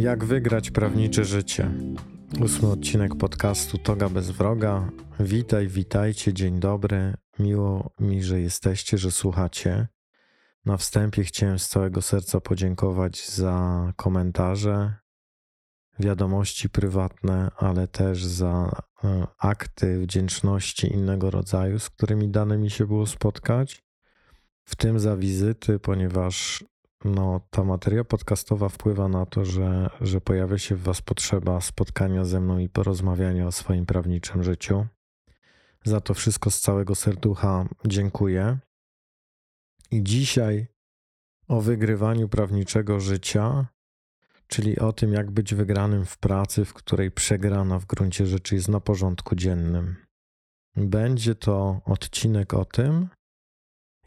Jak wygrać prawnicze życie? Ósmy odcinek podcastu Toga bez wroga. Witaj, witajcie, dzień dobry. Miło mi, że jesteście, że słuchacie. Na wstępie chciałem z całego serca podziękować za komentarze, wiadomości prywatne, ale też za e, akty wdzięczności innego rodzaju, z którymi dane mi się było spotkać, w tym za wizyty, ponieważ no, ta materia podcastowa wpływa na to, że, że pojawia się w Was potrzeba spotkania ze mną i porozmawiania o swoim prawniczym życiu. Za to wszystko z całego serducha dziękuję. I dzisiaj o wygrywaniu prawniczego życia, czyli o tym, jak być wygranym w pracy, w której przegrana w gruncie rzeczy jest na porządku dziennym. Będzie to odcinek o tym,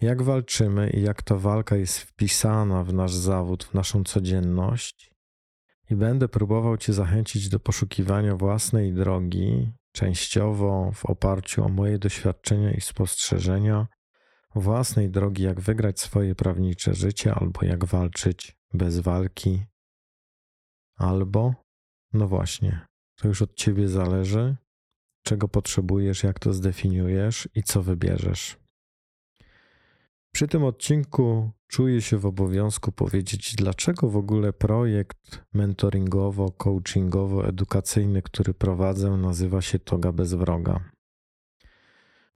jak walczymy i jak ta walka jest wpisana w nasz zawód, w naszą codzienność. I będę próbował Cię zachęcić do poszukiwania własnej drogi, częściowo w oparciu o moje doświadczenia i spostrzeżenia, własnej drogi, jak wygrać swoje prawnicze życie, albo jak walczyć bez walki, albo, no właśnie, to już od Ciebie zależy, czego potrzebujesz, jak to zdefiniujesz i co wybierzesz. Przy tym odcinku czuję się w obowiązku powiedzieć, dlaczego w ogóle projekt mentoringowo-coachingowo-edukacyjny, który prowadzę, nazywa się Toga bez wroga.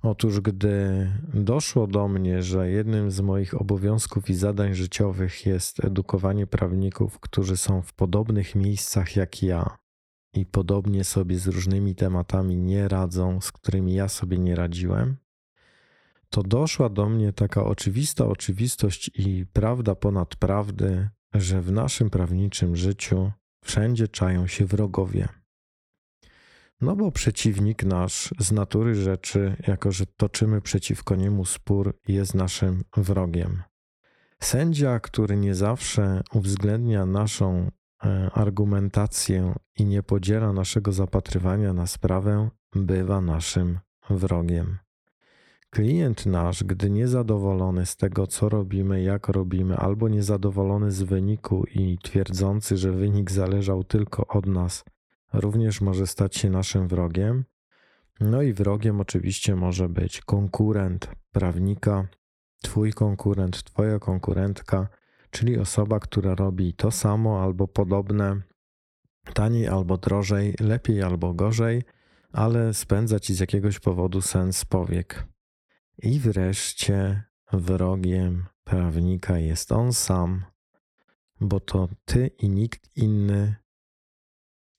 Otóż, gdy doszło do mnie, że jednym z moich obowiązków i zadań życiowych jest edukowanie prawników, którzy są w podobnych miejscach jak ja i podobnie sobie z różnymi tematami nie radzą, z którymi ja sobie nie radziłem, to doszła do mnie taka oczywista oczywistość i prawda ponad prawdy, że w naszym prawniczym życiu wszędzie czają się wrogowie. No bo przeciwnik nasz z natury rzeczy, jako że toczymy przeciwko niemu spór, jest naszym wrogiem. Sędzia, który nie zawsze uwzględnia naszą e, argumentację i nie podziela naszego zapatrywania na sprawę, bywa naszym wrogiem. Klient nasz, gdy niezadowolony z tego, co robimy, jak robimy, albo niezadowolony z wyniku i twierdzący, że wynik zależał tylko od nas, również może stać się naszym wrogiem. No i wrogiem oczywiście może być konkurent prawnika, twój konkurent, twoja konkurentka, czyli osoba, która robi to samo albo podobne, taniej albo drożej, lepiej albo gorzej, ale spędza ci z jakiegoś powodu sens powiek. I wreszcie wrogiem prawnika jest on sam, bo to ty i nikt inny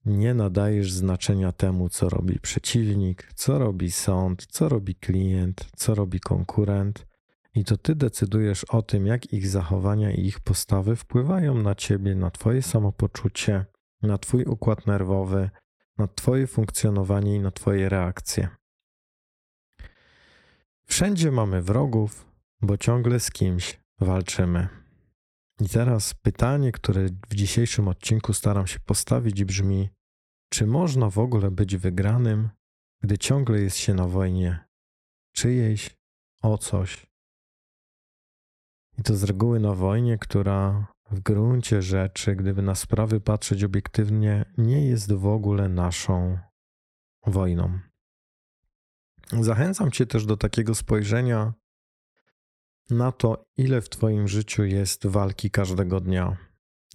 nie nadajesz znaczenia temu, co robi przeciwnik, co robi sąd, co robi klient, co robi konkurent. I to ty decydujesz o tym, jak ich zachowania i ich postawy wpływają na ciebie, na twoje samopoczucie, na twój układ nerwowy, na twoje funkcjonowanie i na twoje reakcje. Wszędzie mamy wrogów, bo ciągle z kimś walczymy. I teraz pytanie, które w dzisiejszym odcinku staram się postawić, brzmi: czy można w ogóle być wygranym, gdy ciągle jest się na wojnie czyjejś o coś? I to z reguły na wojnie, która w gruncie rzeczy, gdyby na sprawy patrzeć obiektywnie, nie jest w ogóle naszą wojną. Zachęcam Cię też do takiego spojrzenia na to, ile w Twoim życiu jest walki każdego dnia.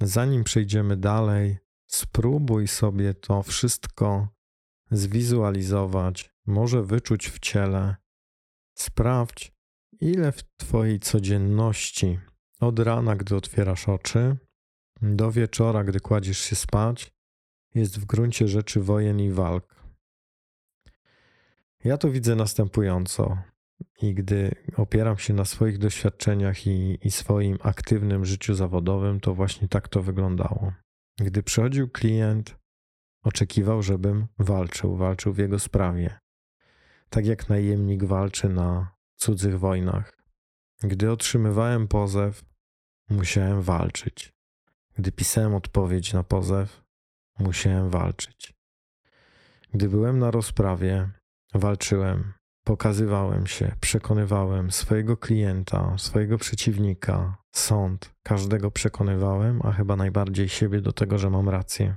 Zanim przejdziemy dalej, spróbuj sobie to wszystko zwizualizować, może wyczuć w ciele. Sprawdź, ile w Twojej codzienności od rana, gdy otwierasz oczy, do wieczora, gdy kładziesz się spać, jest w gruncie rzeczy wojen i walk. Ja to widzę następująco. I gdy opieram się na swoich doświadczeniach i, i swoim aktywnym życiu zawodowym, to właśnie tak to wyglądało. Gdy przychodził klient, oczekiwał, żebym walczył, walczył w jego sprawie. Tak jak najemnik walczy na cudzych wojnach. Gdy otrzymywałem pozew, musiałem walczyć. Gdy pisałem odpowiedź na pozew, musiałem walczyć. Gdy byłem na rozprawie, walczyłem. pokazywałem się, przekonywałem swojego klienta, swojego przeciwnika, sąd, każdego przekonywałem, a chyba najbardziej siebie do tego, że mam rację.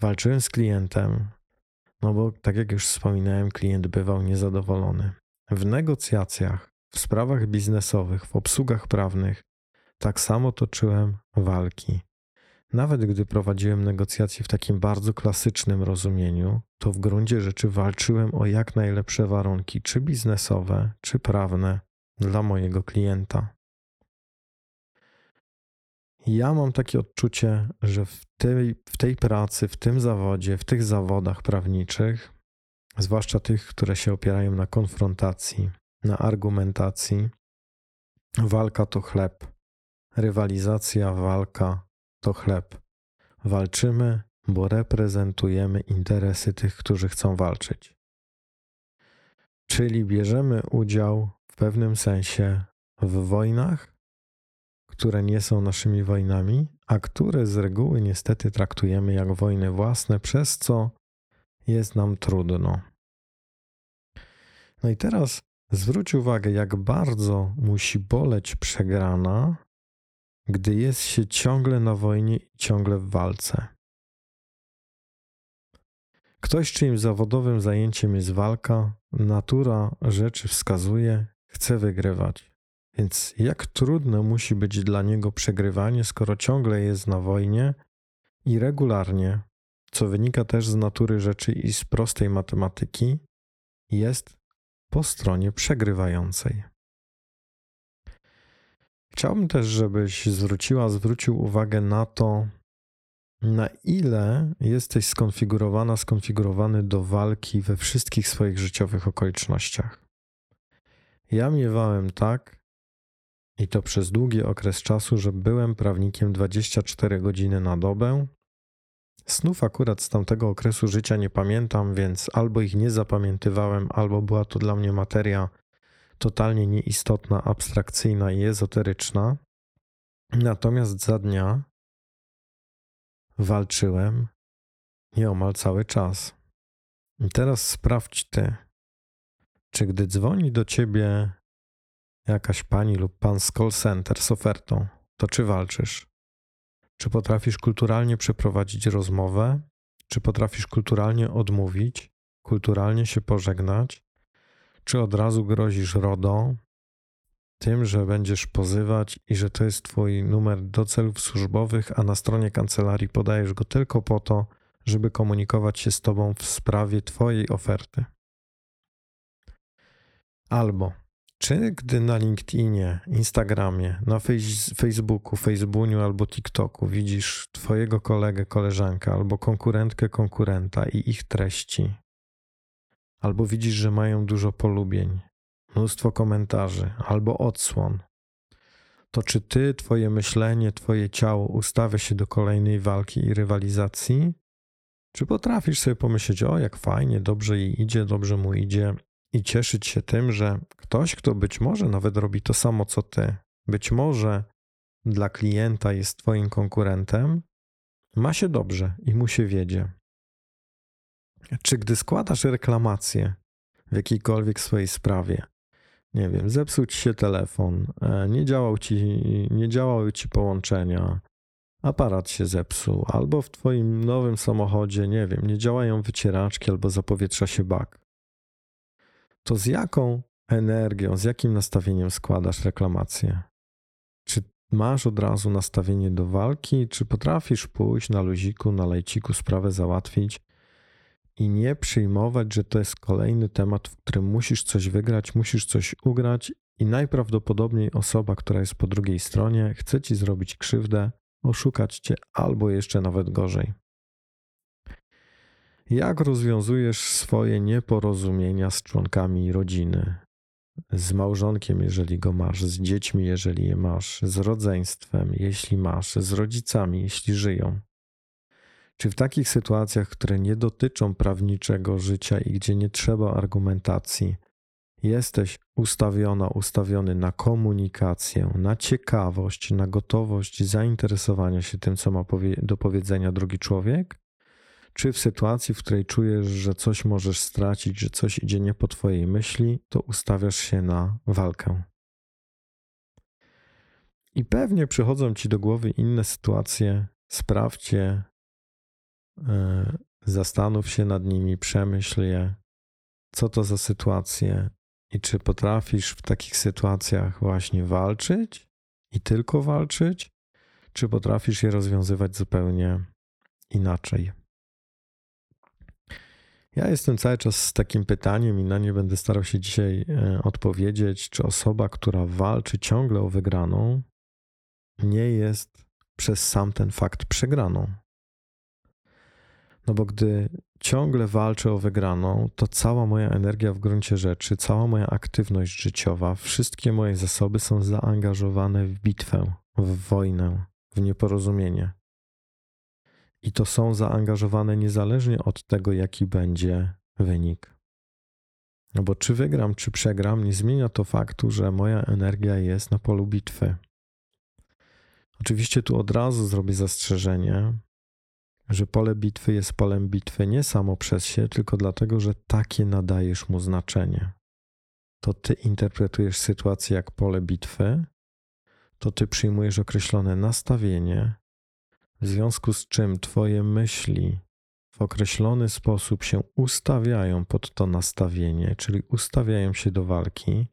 Walczyłem z klientem, no bo tak jak już wspominałem, klient bywał niezadowolony. W negocjacjach, w sprawach biznesowych, w obsługach prawnych, tak samo toczyłem walki. Nawet gdy prowadziłem negocjacje w takim bardzo klasycznym rozumieniu, to w gruncie rzeczy walczyłem o jak najlepsze warunki, czy biznesowe, czy prawne, dla mojego klienta. Ja mam takie odczucie, że w tej, w tej pracy, w tym zawodzie, w tych zawodach prawniczych, zwłaszcza tych, które się opierają na konfrontacji, na argumentacji, walka to chleb, rywalizacja, walka to chleb. Walczymy, bo reprezentujemy interesy tych, którzy chcą walczyć. Czyli bierzemy udział w pewnym sensie w wojnach, które nie są naszymi wojnami, a które z reguły niestety traktujemy jak wojny własne, przez co jest nam trudno. No i teraz zwróć uwagę, jak bardzo musi boleć przegrana, gdy jest się ciągle na wojnie i ciągle w walce. Ktoś, czyim zawodowym zajęciem jest walka, natura rzeczy wskazuje, chce wygrywać. Więc jak trudno musi być dla niego przegrywanie, skoro ciągle jest na wojnie i regularnie, co wynika też z natury rzeczy i z prostej matematyki, jest po stronie przegrywającej. Chciałbym też, żebyś zwróciła, zwrócił uwagę na to, na ile jesteś skonfigurowana, skonfigurowany do walki we wszystkich swoich życiowych okolicznościach. Ja miewałem tak, i to przez długi okres czasu, że byłem prawnikiem 24 godziny na dobę. Snów akurat z tamtego okresu życia nie pamiętam, więc albo ich nie zapamiętywałem, albo była to dla mnie materia totalnie nieistotna, abstrakcyjna i ezoteryczna. Natomiast za dnia walczyłem nieomal cały czas. I teraz sprawdź ty, czy gdy dzwoni do ciebie jakaś pani lub pan z call center z ofertą, to czy walczysz? Czy potrafisz kulturalnie przeprowadzić rozmowę? Czy potrafisz kulturalnie odmówić, kulturalnie się pożegnać? Czy od razu grozisz RODO tym, że będziesz pozywać i że to jest Twój numer do celów służbowych, a na stronie kancelarii podajesz go tylko po to, żeby komunikować się z Tobą w sprawie Twojej oferty? Albo czy gdy na LinkedInie, Instagramie, na Facebooku, Facebooku albo TikToku widzisz Twojego kolegę, koleżankę albo konkurentkę, konkurenta i ich treści, albo widzisz, że mają dużo polubień, mnóstwo komentarzy albo odsłon, to czy ty, twoje myślenie, twoje ciało ustawia się do kolejnej walki i rywalizacji? Czy potrafisz sobie pomyśleć, o jak fajnie, dobrze jej idzie, dobrze mu idzie i cieszyć się tym, że ktoś, kto być może nawet robi to samo co ty, być może dla klienta jest twoim konkurentem, ma się dobrze i mu się wiedzie. Czy gdy składasz reklamację w jakiejkolwiek swojej sprawie, nie wiem, zepsuł ci się telefon, e, nie działał ci, nie działały ci połączenia, aparat się zepsuł, albo w twoim nowym samochodzie, nie wiem, nie działają wycieraczki albo zapowietrza się bak, to z jaką energią, z jakim nastawieniem składasz reklamację? Czy masz od razu nastawienie do walki, czy potrafisz pójść na luziku, na lejciku sprawę załatwić i nie przyjmować, że to jest kolejny temat, w którym musisz coś wygrać, musisz coś ugrać i najprawdopodobniej osoba, która jest po drugiej stronie, chce ci zrobić krzywdę, oszukać cię albo jeszcze nawet gorzej. Jak rozwiązujesz swoje nieporozumienia z członkami rodziny? Z małżonkiem, jeżeli go masz, z dziećmi, jeżeli je masz, z rodzeństwem, jeśli masz, z rodzicami, jeśli żyją. Czy w takich sytuacjach, które nie dotyczą prawniczego życia i gdzie nie trzeba argumentacji, jesteś ustawiona, ustawiony na komunikację, na ciekawość, na gotowość zainteresowania się tym, co ma do powiedzenia drugi człowiek? czy w sytuacji, w której czujesz, że coś możesz stracić, że coś idzie nie po Twojej myśli, to ustawiasz się na walkę. I pewnie przychodzą Ci do głowy inne sytuacje. Sprawdź je, e, zastanów się nad nimi, przemyśl je, co to za sytuacje i czy potrafisz w takich sytuacjach właśnie walczyć i tylko walczyć, czy potrafisz je rozwiązywać zupełnie inaczej. Ja jestem cały czas z takim pytaniem i na nie będę starał się dzisiaj e, odpowiedzieć, czy osoba, która walczy ciągle o wygraną, nie jest przez sam ten fakt przegraną. No bo gdy ciągle walczę o wygraną, to cała moja energia w gruncie rzeczy, cała moja aktywność życiowa, wszystkie moje zasoby są zaangażowane w bitwę, w wojnę, w nieporozumienie. I to są zaangażowane niezależnie od tego, jaki będzie wynik. No bo czy wygram, czy przegram, nie zmienia to faktu, że moja energia jest na polu bitwy. Oczywiście tu od razu zrobię zastrzeżenie, że pole bitwy jest polem bitwy nie samo przez się, tylko dlatego, że takie nadajesz mu znaczenie. To ty interpretujesz sytuację jak pole bitwy, to ty przyjmujesz określone nastawienie, w związku z czym Twoje myśli w określony sposób się ustawiają pod to nastawienie, czyli ustawiają się do walki.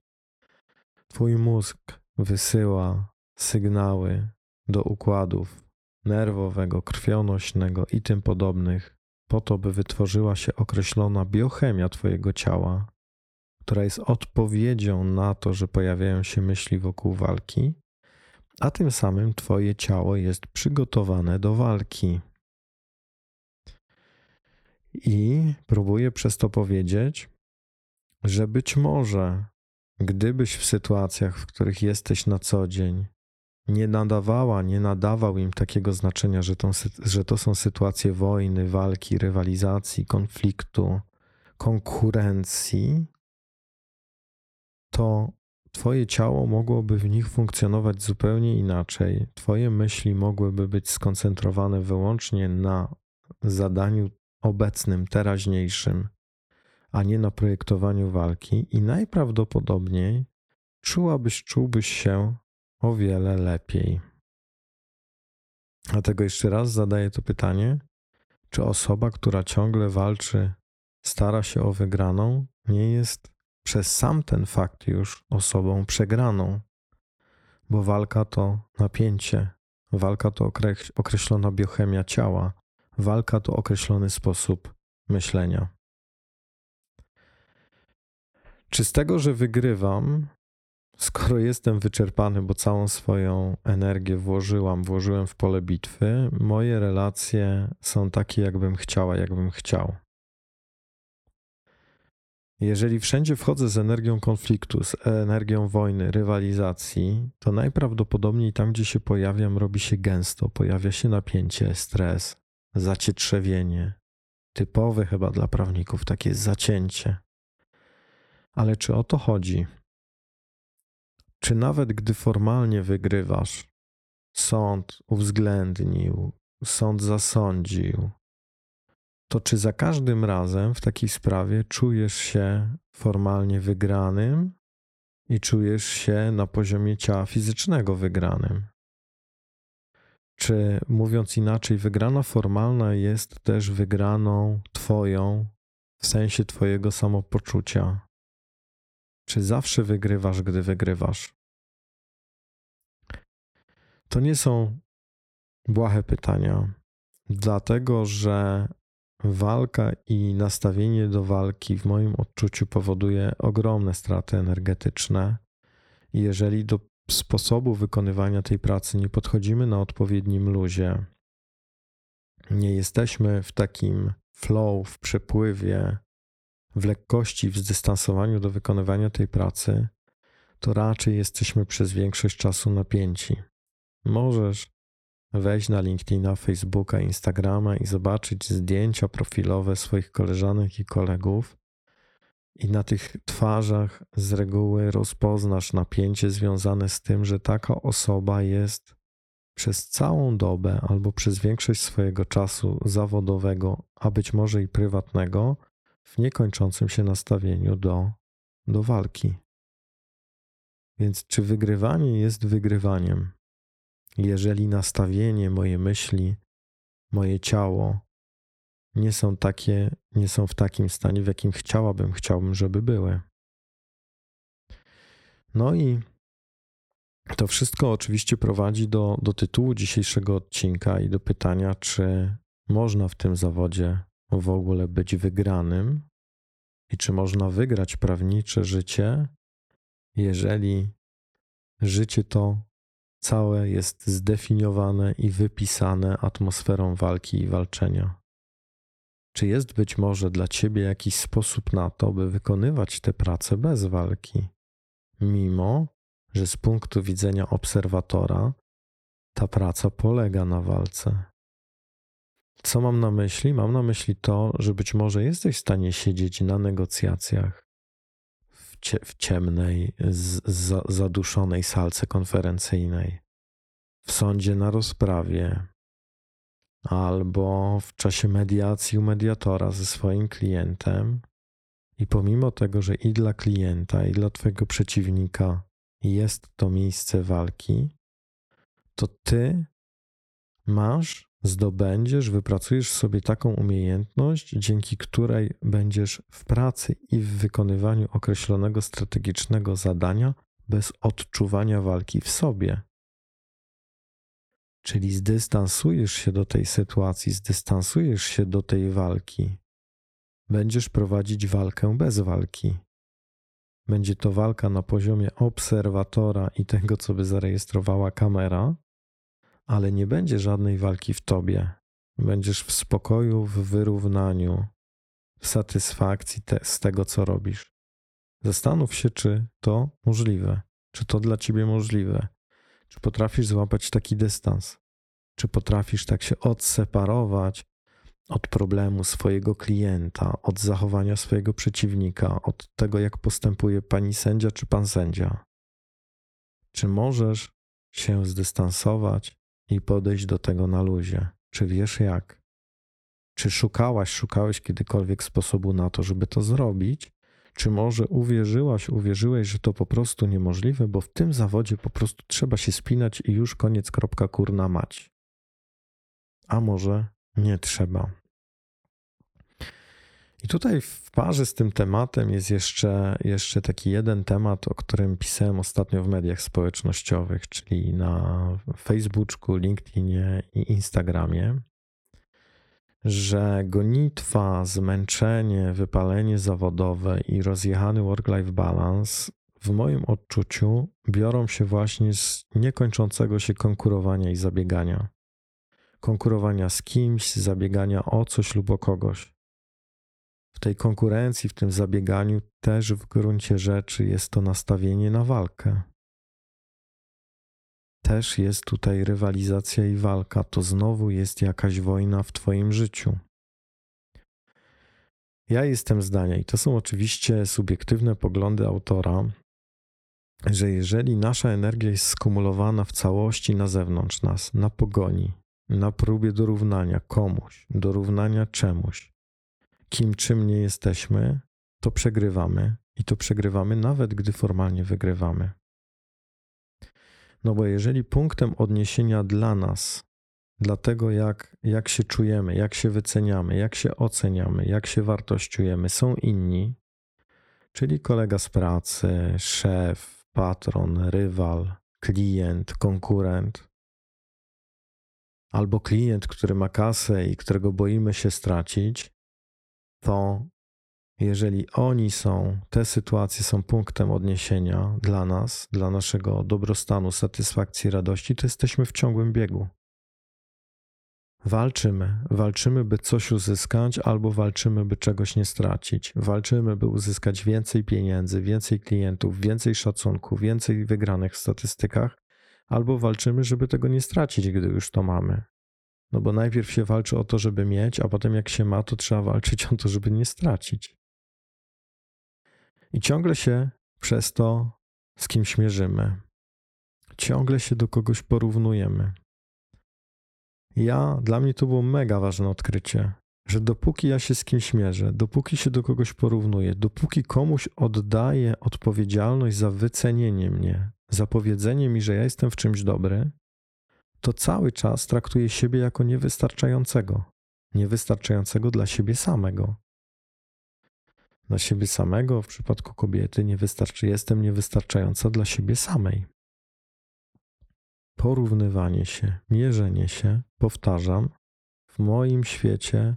Twój mózg wysyła sygnały do układów nerwowego, krwionośnego i tym podobnych, po to, by wytworzyła się określona biochemia Twojego ciała, która jest odpowiedzią na to, że pojawiają się myśli wokół walki, a tym samym Twoje ciało jest przygotowane do walki. I próbuję przez to powiedzieć, że być może, gdybyś w sytuacjach, w których jesteś na co dzień, nie nadawała, nie nadawał im takiego znaczenia, że to, że to są sytuacje wojny, walki, rywalizacji, konfliktu, konkurencji, to Twoje ciało mogłoby w nich funkcjonować zupełnie inaczej. Twoje myśli mogłyby być skoncentrowane wyłącznie na zadaniu obecnym, teraźniejszym, a nie na projektowaniu walki, i najprawdopodobniej czułabyś, czułbyś się o wiele lepiej. Dlatego jeszcze raz zadaję to pytanie: czy osoba, która ciągle walczy, stara się o wygraną, nie jest przez sam ten fakt już osobą przegraną, bo walka to napięcie, walka to określona biochemia ciała, walka to określony sposób myślenia. Czy z tego, że wygrywam, skoro jestem wyczerpany, bo całą swoją energię włożyłam, włożyłem w pole bitwy, moje relacje są takie, jakbym chciała, jakbym chciał. Jeżeli wszędzie wchodzę z energią konfliktu, z energią wojny, rywalizacji, to najprawdopodobniej tam, gdzie się pojawiam, robi się gęsto, pojawia się napięcie, stres, zacietrzewienie. Typowe chyba dla prawników takie zacięcie. Ale czy o to chodzi? Czy nawet gdy formalnie wygrywasz, sąd uwzględnił, sąd zasądził, to czy za każdym razem w takiej sprawie czujesz się formalnie wygranym i czujesz się na poziomie ciała fizycznego wygranym? Czy mówiąc inaczej, wygrana formalna jest też wygraną Twoją w sensie Twojego samopoczucia? Czy zawsze wygrywasz, gdy wygrywasz? To nie są błahe pytania, dlatego że walka i nastawienie do walki w moim odczuciu powoduje ogromne straty energetyczne. Jeżeli do sposobu wykonywania tej pracy nie podchodzimy na odpowiednim luzie, nie jesteśmy w takim flow, w przepływie, w lekkości, w zdystansowaniu do wykonywania tej pracy, to raczej jesteśmy przez większość czasu napięci. Możesz wejść na LinkedIna, Facebooka, Instagrama i zobaczyć zdjęcia profilowe swoich koleżanek i kolegów. I na tych twarzach z reguły rozpoznasz napięcie związane z tym, że taka osoba jest przez całą dobę albo przez większość swojego czasu zawodowego, a być może i prywatnego, w niekończącym się nastawieniu do, do walki. Więc czy wygrywanie jest wygrywaniem? Jeżeli nastawienie, moje myśli, moje ciało nie są takie, nie są w takim stanie, w jakim chciałabym, chciałbym, żeby były. No i to wszystko oczywiście prowadzi do, do tytułu dzisiejszego odcinka i do pytania, czy można w tym zawodzie w ogóle być wygranym i czy można wygrać prawnicze życie, jeżeli życie to całe jest zdefiniowane i wypisane atmosferą walki i walczenia. Czy jest być może dla ciebie jakiś sposób na to, by wykonywać tę pracę bez walki, mimo że z punktu widzenia obserwatora ta praca polega na walce? Co mam na myśli? Mam na myśli to, że być może jesteś w stanie siedzieć na negocjacjach w ciemnej, z, zaduszonej salce konferencyjnej, w sądzie na rozprawie, albo w czasie mediacji u mediatora ze swoim klientem, i pomimo tego, że i dla klienta, i dla Twojego przeciwnika jest to miejsce walki, to Ty masz, zdobędziesz, wypracujesz sobie taką umiejętność, dzięki której będziesz w pracy i w wykonywaniu określonego strategicznego zadania bez odczuwania walki w sobie. Czyli zdystansujesz się do tej sytuacji, zdystansujesz się do tej walki. Będziesz prowadzić walkę bez walki. Będzie to walka na poziomie obserwatora i tego, co by zarejestrowała kamera, ale nie będzie żadnej walki w tobie. Będziesz w spokoju, w wyrównaniu, w satysfakcji te, z tego, co robisz. Zastanów się, czy to możliwe, czy to dla ciebie możliwe. Czy potrafisz złapać taki dystans? Czy potrafisz tak się odseparować od problemu swojego klienta, od zachowania swojego przeciwnika, od tego, jak postępuje pani sędzia czy pan sędzia? Czy możesz się zdystansować i podejść do tego na luzie? Czy wiesz jak? Czy szukałaś, szukałeś kiedykolwiek sposobu na to, żeby to zrobić? Czy może uwierzyłaś, uwierzyłeś, że to po prostu niemożliwe, bo w tym zawodzie po prostu trzeba się spinać i już koniec, kropka, kurna mać. A może nie trzeba. I tutaj w parze z tym tematem jest jeszcze, jeszcze taki jeden temat, o którym pisałem ostatnio w mediach społecznościowych, czyli na Facebooku, LinkedInie i Instagramie że gonitwa, zmęczenie, wypalenie zawodowe i rozjechany work-life balance w moim odczuciu biorą się właśnie z niekończącego się konkurowania i zabiegania. Konkurowania z kimś, zabiegania o coś lub o kogoś. W tej konkurencji, w tym zabieganiu też w gruncie rzeczy jest to nastawienie na walkę też jest tutaj rywalizacja i walka, to znowu jest jakaś wojna w Twoim życiu. Ja jestem zdania, i to są oczywiście subiektywne poglądy autora, że jeżeli nasza energia jest skumulowana w całości na zewnątrz nas, na pogoni, na próbie dorównania komuś, dorównania czemuś, kim czym nie jesteśmy, to przegrywamy i to przegrywamy nawet gdy formalnie wygrywamy. No bo jeżeli punktem odniesienia dla nas, dla tego jak, jak się czujemy, jak się wyceniamy, jak się oceniamy, jak się wartościujemy, są inni, czyli kolega z pracy, szef, patron, rywal, klient, konkurent, albo klient, który ma kasę i którego boimy się stracić, to jeżeli oni są, te sytuacje są punktem odniesienia dla nas, dla naszego dobrostanu, satysfakcji, radości, to jesteśmy w ciągłym biegu. Walczymy, walczymy, by coś uzyskać, albo walczymy, by czegoś nie stracić. Walczymy, by uzyskać więcej pieniędzy, więcej klientów, więcej szacunku, więcej wygranych w statystykach, albo walczymy, żeby tego nie stracić, gdy już to mamy. No bo najpierw się walczy o to, żeby mieć, a potem jak się ma, to trzeba walczyć o to, żeby nie stracić. I ciągle się przez to z kimś mierzymy. Ciągle się do kogoś porównujemy. Ja, dla mnie to było mega ważne odkrycie, że dopóki ja się z kimś mierzę, dopóki się do kogoś porównuję, dopóki komuś oddaję odpowiedzialność za wycenienie mnie, za powiedzenie mi, że ja jestem w czymś dobry, to cały czas traktuję siebie jako niewystarczającego. Niewystarczającego dla siebie samego. Dla siebie samego, w przypadku kobiety, niewystarczy, jestem niewystarczająca dla siebie samej. Porównywanie się, mierzenie się, powtarzam, w moim świecie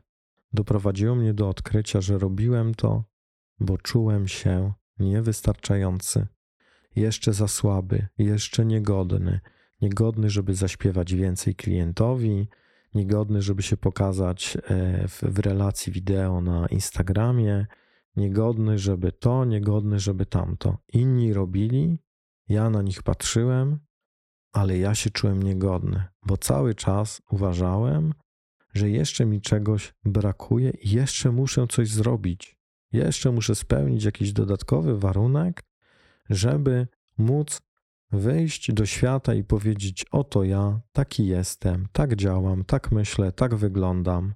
doprowadziło mnie do odkrycia, że robiłem to, bo czułem się niewystarczający, jeszcze za słaby, jeszcze niegodny, niegodny, żeby zaśpiewać więcej klientowi, niegodny, żeby się pokazać e, w, w relacji wideo na Instagramie, niegodny, żeby to, niegodny, żeby tamto. Inni robili, ja na nich patrzyłem, ale ja się czułem niegodny, bo cały czas uważałem, że jeszcze mi czegoś brakuje i jeszcze muszę coś zrobić. Jeszcze muszę spełnić jakiś dodatkowy warunek, żeby móc wyjść do świata i powiedzieć: Oto ja, taki jestem, tak działam, tak myślę, tak wyglądam.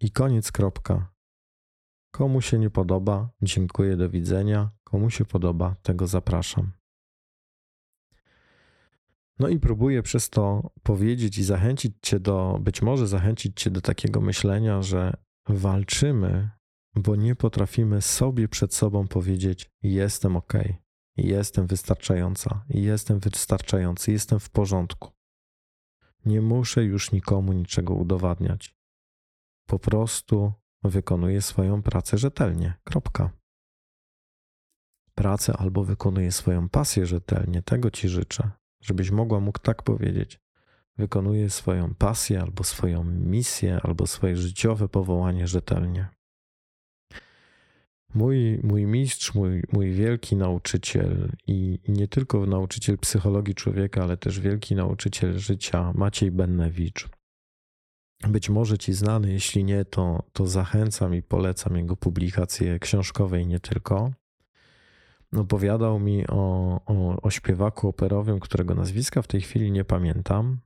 I koniec, kropka. Komu się nie podoba, dziękuję, do widzenia. Komu się podoba, tego zapraszam. No i próbuję przez to powiedzieć i zachęcić Cię do, być może zachęcić Cię do takiego myślenia, że walczymy, bo nie potrafimy sobie przed sobą powiedzieć: Jestem ok, jestem wystarczająca, jestem wystarczający, jestem w porządku. Nie muszę już nikomu niczego udowadniać. Po prostu wykonuję swoją pracę rzetelnie. Kropka. Pracę albo wykonuję swoją pasję rzetelnie. Tego Ci życzę żebyś mogła mógł tak powiedzieć. Wykonuję swoją pasję, albo swoją misję, albo swoje życiowe powołanie rzetelnie. Mój, mój mistrz, mój, mój wielki nauczyciel i, nie tylko nauczyciel psychologii człowieka, ale też wielki nauczyciel życia, Maciej Bennewicz. Być może ci znany, jeśli nie, to, to zachęcam i polecam jego publikacje książkowe i nie tylko opowiadał mi o, o, o śpiewaku operowym, którego nazwiska w tej chwili nie pamiętam,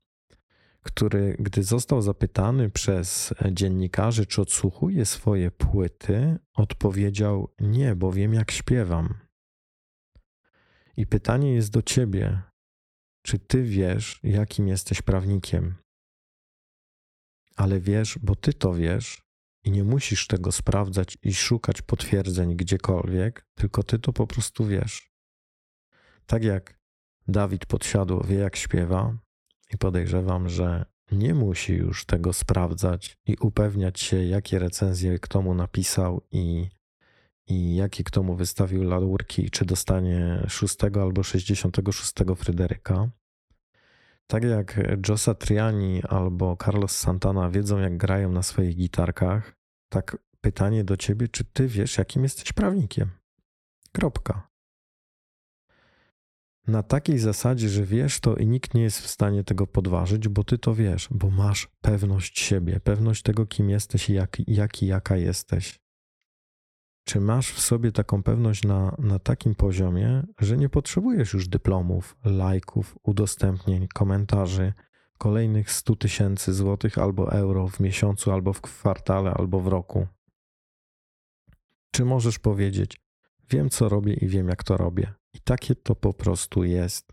który, gdy został zapytany przez dziennikarzy, czy odsłuchuje swoje płyty, odpowiedział: Nie, bo wiem, jak śpiewam. I pytanie jest do ciebie: czy ty wiesz, jakim jesteś prawnikiem? Ale wiesz, bo ty to wiesz, i nie musisz tego sprawdzać i szukać potwierdzeń gdziekolwiek, tylko ty to po prostu wiesz. Tak jak Dawid podsiadło wie, jak śpiewa, i podejrzewam, że nie musi już tego sprawdzać i upewniać się, jakie recenzje kto mu napisał i, i jakie kto mu wystawił laurki, czy dostanie 6 albo 66 Fryderyka. Tak jak Josa Triani albo Carlos Santana wiedzą, jak grają na swoich gitarkach, tak pytanie do ciebie, czy ty wiesz, jakim jesteś prawnikiem? Kropka. Na takiej zasadzie, że wiesz to i nikt nie jest w stanie tego podważyć, bo ty to wiesz, bo masz pewność siebie, pewność tego, kim jesteś i jak, jaki, jaka jesteś. Czy masz w sobie taką pewność na, na takim poziomie, że nie potrzebujesz już dyplomów, lajków, udostępnień, komentarzy, kolejnych 100 tysięcy złotych albo euro w miesiącu, albo w kwartale, albo w roku? Czy możesz powiedzieć, wiem co robię i wiem jak to robię, i takie to po prostu jest.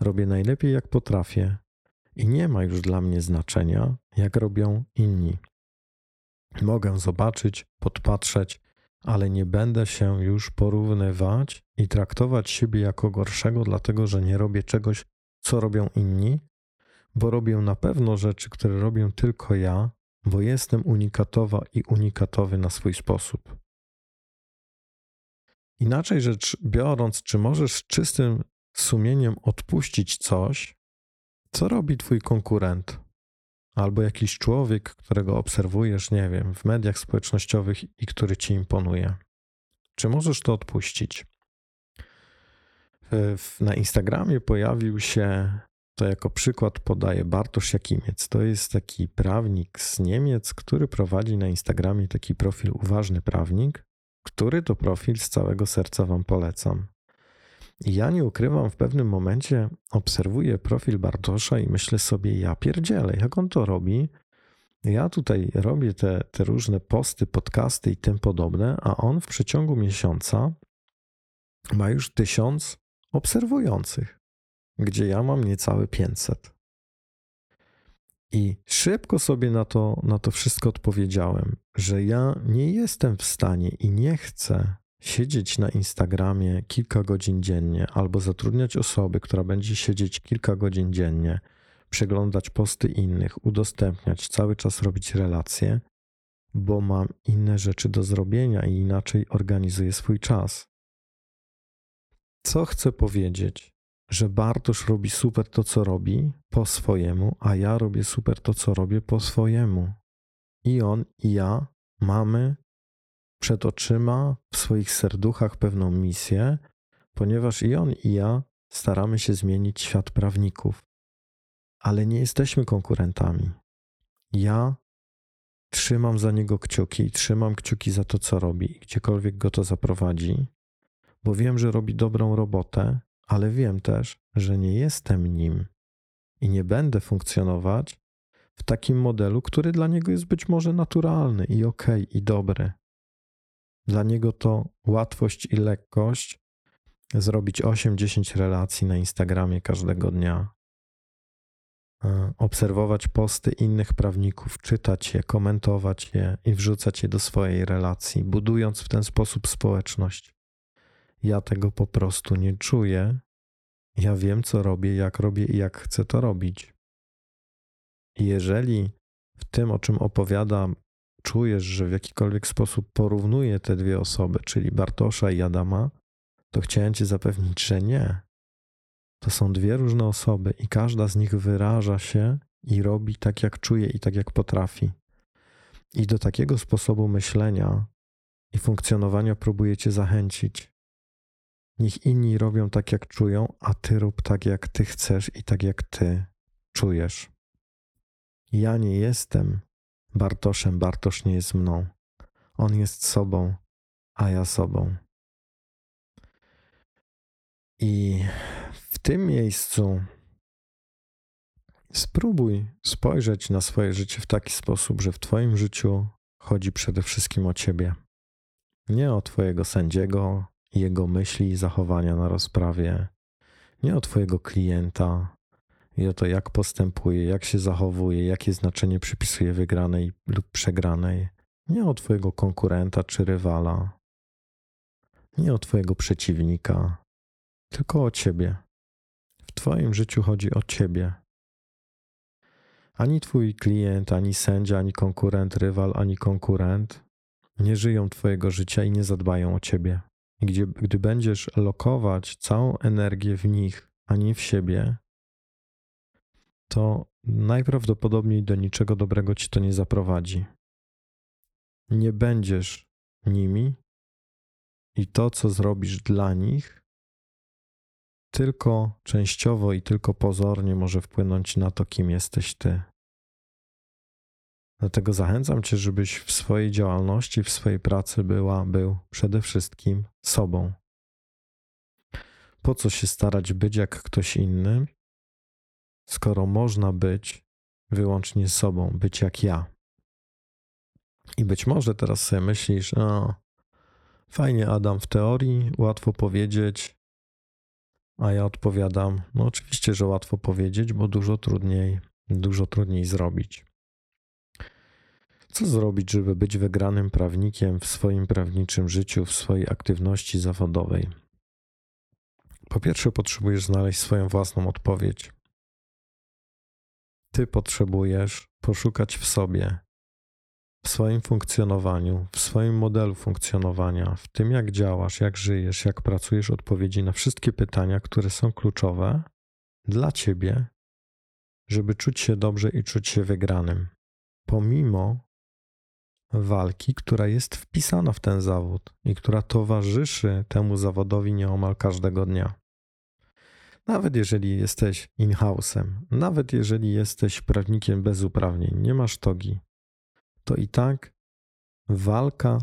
Robię najlepiej jak potrafię, i nie ma już dla mnie znaczenia, jak robią inni. Mogę zobaczyć, podpatrzeć, ale nie będę się już porównywać i traktować siebie jako gorszego, dlatego że nie robię czegoś, co robią inni, bo robię na pewno rzeczy, które robię tylko ja, bo jestem unikatowa i unikatowy na swój sposób. Inaczej rzecz biorąc, czy możesz z czystym sumieniem odpuścić coś, co robi twój konkurent, albo jakiś człowiek, którego obserwujesz, nie wiem, w mediach społecznościowych i który ci imponuje? Czy możesz to odpuścić? Na Instagramie pojawił się to jako przykład podaje Bartosz Jakimiec. To jest taki prawnik z Niemiec, który prowadzi na Instagramie taki profil Uważny Prawnik, który to profil z całego serca Wam polecam. Ja nie ukrywam, w pewnym momencie obserwuję profil Bartosza i myślę sobie, ja pierdzielę, jak on to robi. Ja tutaj robię te, te różne posty, podcasty i tym podobne, a on w przeciągu miesiąca ma już tysiąc obserwujących, gdzie ja mam niecałe 500. I szybko sobie na to, na to wszystko odpowiedziałem, że ja nie jestem w stanie i nie chcę siedzieć na Instagramie kilka godzin dziennie, albo zatrudniać osoby, która będzie siedzieć kilka godzin dziennie, przeglądać posty innych, udostępniać, cały czas robić relacje, bo mam inne rzeczy do zrobienia i inaczej organizuję swój czas. Co chcę powiedzieć? Że Bartosz robi super to, co robi po swojemu, a ja robię super to, co robię po swojemu. I on, i ja mamy przed oczyma w swoich serduchach pewną misję, ponieważ i on, i ja staramy się zmienić świat prawników. Ale nie jesteśmy konkurentami. Ja trzymam za niego kciuki, trzymam kciuki za to, co robi, gdziekolwiek go to zaprowadzi, bo wiem, że robi dobrą robotę, ale wiem też, że nie jestem nim i nie będę funkcjonować w takim modelu, który dla niego jest być może naturalny i ok, i dobry. Dla niego to łatwość i lekkość zrobić 8-10 relacji na Instagramie każdego dnia, e, obserwować posty innych prawników, czytać je, komentować je i wrzucać je do swojej relacji, budując w ten sposób społeczność. Ja tego po prostu nie czuję. Ja wiem, co robię, jak robię i jak chcę to robić. Jeżeli w tym, o czym opowiadam, czujesz, że w jakikolwiek sposób porównuje te dwie osoby, czyli Bartosza i Adama, to chciałem Cię zapewnić, że nie. To są dwie różne osoby i każda z nich wyraża się i robi tak, jak czuje i tak, jak potrafi. I do takiego sposobu myślenia i funkcjonowania próbuję Cię zachęcić. Niech inni robią tak, jak czują, a Ty rób tak, jak Ty chcesz i tak, jak Ty czujesz. Ja nie jestem Bartoszem, Bartosz nie jest mną. On jest sobą, a ja sobą. I w tym miejscu spróbuj spojrzeć na swoje życie w taki sposób, że w Twoim życiu chodzi przede wszystkim o Ciebie. Nie o Twojego sędziego, jego myśli i zachowania na rozprawie, nie o Twojego klienta, i o to, jak postępuje, jak się zachowuje, jakie znaczenie przypisuje wygranej lub przegranej. Nie o Twojego konkurenta czy rywala, nie o Twojego przeciwnika, tylko o Ciebie. W Twoim życiu chodzi o Ciebie. Ani Twój klient, ani sędzia, ani konkurent, rywal, ani konkurent nie żyją Twojego życia i nie zadbają o Ciebie. Gdzie, gdy będziesz lokować całą energię w nich, a nie w siebie, to najprawdopodobniej do niczego dobrego ci to nie zaprowadzi. Nie będziesz nimi i to, co zrobisz dla nich, tylko częściowo i tylko pozornie może wpłynąć na to, kim jesteś ty. Dlatego zachęcam cię, żebyś w swojej działalności, w swojej pracy była, był przede wszystkim sobą. Po co się starać być jak ktoś inny, skoro można być wyłącznie sobą, być jak ja. I być może teraz sobie myślisz, no fajnie Adam w teorii, łatwo powiedzieć, a ja odpowiadam, no oczywiście, że łatwo powiedzieć, bo dużo trudniej, dużo trudniej zrobić. Co zrobić, żeby być wygranym prawnikiem w swoim prawniczym życiu, w swojej aktywności zawodowej? Po pierwsze, potrzebujesz znaleźć swoją własną odpowiedź ty potrzebujesz poszukać w sobie, w swoim funkcjonowaniu, w swoim modelu funkcjonowania, w tym jak działasz, jak żyjesz, jak pracujesz, odpowiedzi na wszystkie pytania, które są kluczowe dla ciebie, żeby czuć się dobrze i czuć się wygranym. Pomimo walki, która jest wpisana w ten zawód i która towarzyszy temu zawodowi nieomal każdego dnia. Nawet jeżeli jesteś in-house'em, nawet jeżeli jesteś prawnikiem bez uprawnień, nie masz togi, to i tak walka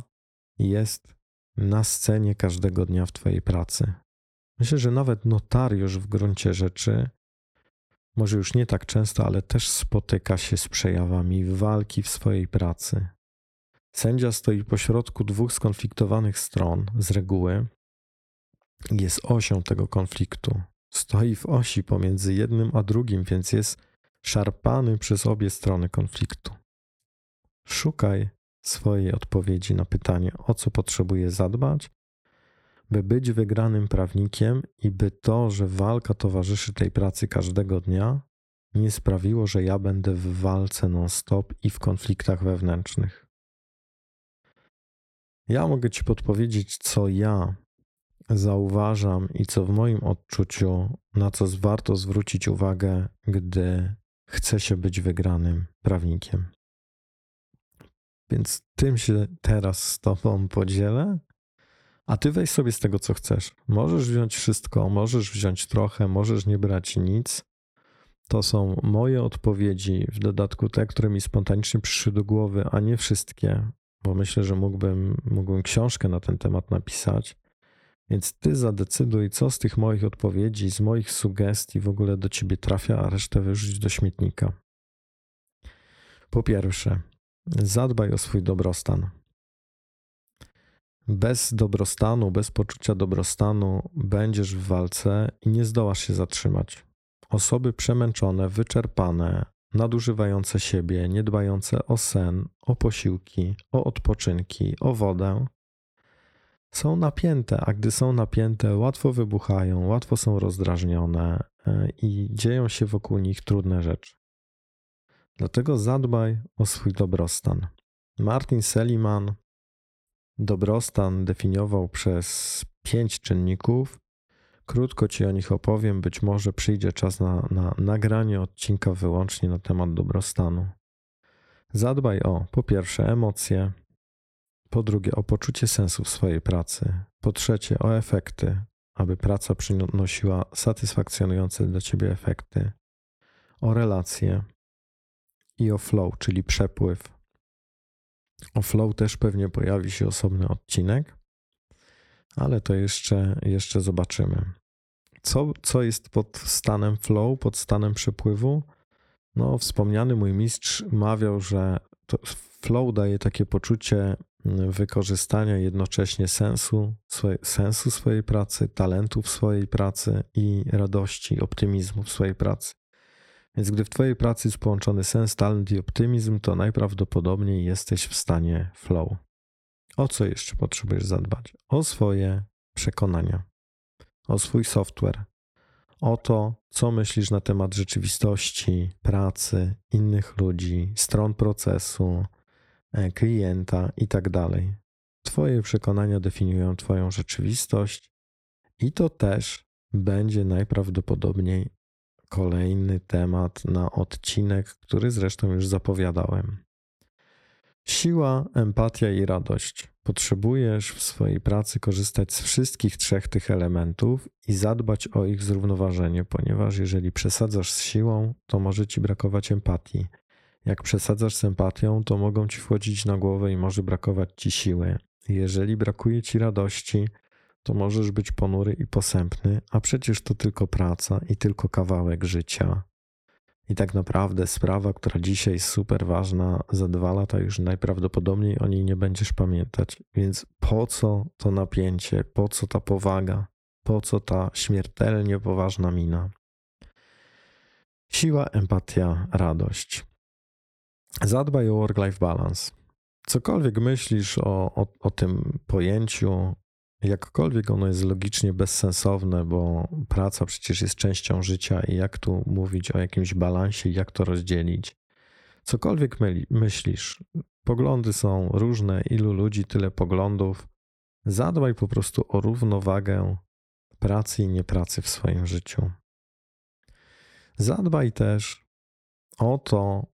jest na scenie każdego dnia w Twojej pracy. Myślę, że nawet notariusz w gruncie rzeczy, może już nie tak często, ale też spotyka się z przejawami walki w swojej pracy. Sędzia stoi pośrodku dwóch skonfliktowanych stron z reguły. Jest osią tego konfliktu. Stoi w osi pomiędzy jednym a drugim, więc jest szarpany przez obie strony konfliktu. Szukaj swojej odpowiedzi na pytanie, o co potrzebuje zadbać, by być wygranym prawnikiem i by to, że walka towarzyszy tej pracy każdego dnia, nie sprawiło, że ja będę w walce non-stop i w konfliktach wewnętrznych. Ja mogę Ci podpowiedzieć, co ja zauważam i co w moim odczuciu, na co warto zwrócić uwagę, gdy chce się być wygranym prawnikiem. Więc tym się teraz z Tobą podzielę, a Ty weź sobie z tego, co chcesz. Możesz wziąć wszystko, możesz wziąć trochę, możesz nie brać nic. To są moje odpowiedzi, w dodatku te, które mi spontanicznie przyszły do głowy, a nie wszystkie, bo myślę, że mógłbym, mógłbym książkę na ten temat napisać. Więc ty zadecyduj, co z tych moich odpowiedzi, z moich sugestii w ogóle do ciebie trafia, a resztę wyrzuć do śmietnika. Po pierwsze, zadbaj o swój dobrostan. Bez dobrostanu, bez poczucia dobrostanu będziesz w walce i nie zdołasz się zatrzymać. Osoby przemęczone, wyczerpane, nadużywające siebie, niedbające o sen, o posiłki, o odpoczynki, o wodę, są napięte, a gdy są napięte, łatwo wybuchają, łatwo są rozdrażnione e, i dzieją się wokół nich trudne rzeczy. Dlatego zadbaj o swój dobrostan. Martin Seliman dobrostan definiował przez pięć czynników. Krótko ci o nich opowiem, być może przyjdzie czas na, na nagranie odcinka wyłącznie na temat dobrostanu. Zadbaj o po pierwsze emocje, po drugie o poczucie sensu w swojej pracy, po trzecie o efekty, aby praca przynosiła satysfakcjonujące dla ciebie efekty, o relacje i o flow, czyli przepływ. O flow też pewnie pojawi się osobny odcinek, ale to jeszcze, jeszcze zobaczymy. Co, co jest pod stanem flow, pod stanem przepływu? No, wspomniany mój mistrz mawiał, że flow daje takie poczucie wykorzystania jednocześnie sensu, sensu swojej pracy, talentu w swojej pracy i radości, optymizmu w swojej pracy. Więc gdy w Twojej pracy jest połączony sens, talent i optymizm, to najprawdopodobniej jesteś w stanie flow. O co jeszcze potrzebujesz zadbać? O swoje przekonania, o swój software, o to, co myślisz na temat rzeczywistości, pracy, innych ludzi, stron procesu, E, klienta i tak. Twoje przekonania definiują Twoją rzeczywistość i to też będzie najprawdopodobniej kolejny temat na odcinek, który zresztą już zapowiadałem. Siła, empatia i radość. Potrzebujesz w swojej pracy korzystać z wszystkich trzech tych elementów i zadbać o ich zrównoważenie, ponieważ jeżeli przesadzasz z siłą, to może ci brakować empatii. Jak przesadzasz z empatią, to mogą ci wchodzić na głowę i może brakować ci siły. Jeżeli brakuje ci radości, to możesz być ponury i posępny, a przecież to tylko praca i tylko kawałek życia. I tak naprawdę sprawa, która dzisiaj jest super ważna, za dwa lata już najprawdopodobniej o niej nie będziesz pamiętać. Więc po co to napięcie, po co ta powaga, po co ta śmiertelnie poważna mina? Siła, empatia, radość. Zadbaj o work-life balance. Cokolwiek myślisz o, o, o tym pojęciu, jakkolwiek ono jest logicznie bezsensowne, bo praca przecież jest częścią życia i jak tu mówić o jakimś balansie, jak to rozdzielić. Cokolwiek myślisz, poglądy są różne, ilu ludzi, tyle poglądów. Zadbaj po prostu o równowagę pracy i niepracy w swoim życiu. Zadbaj też o to,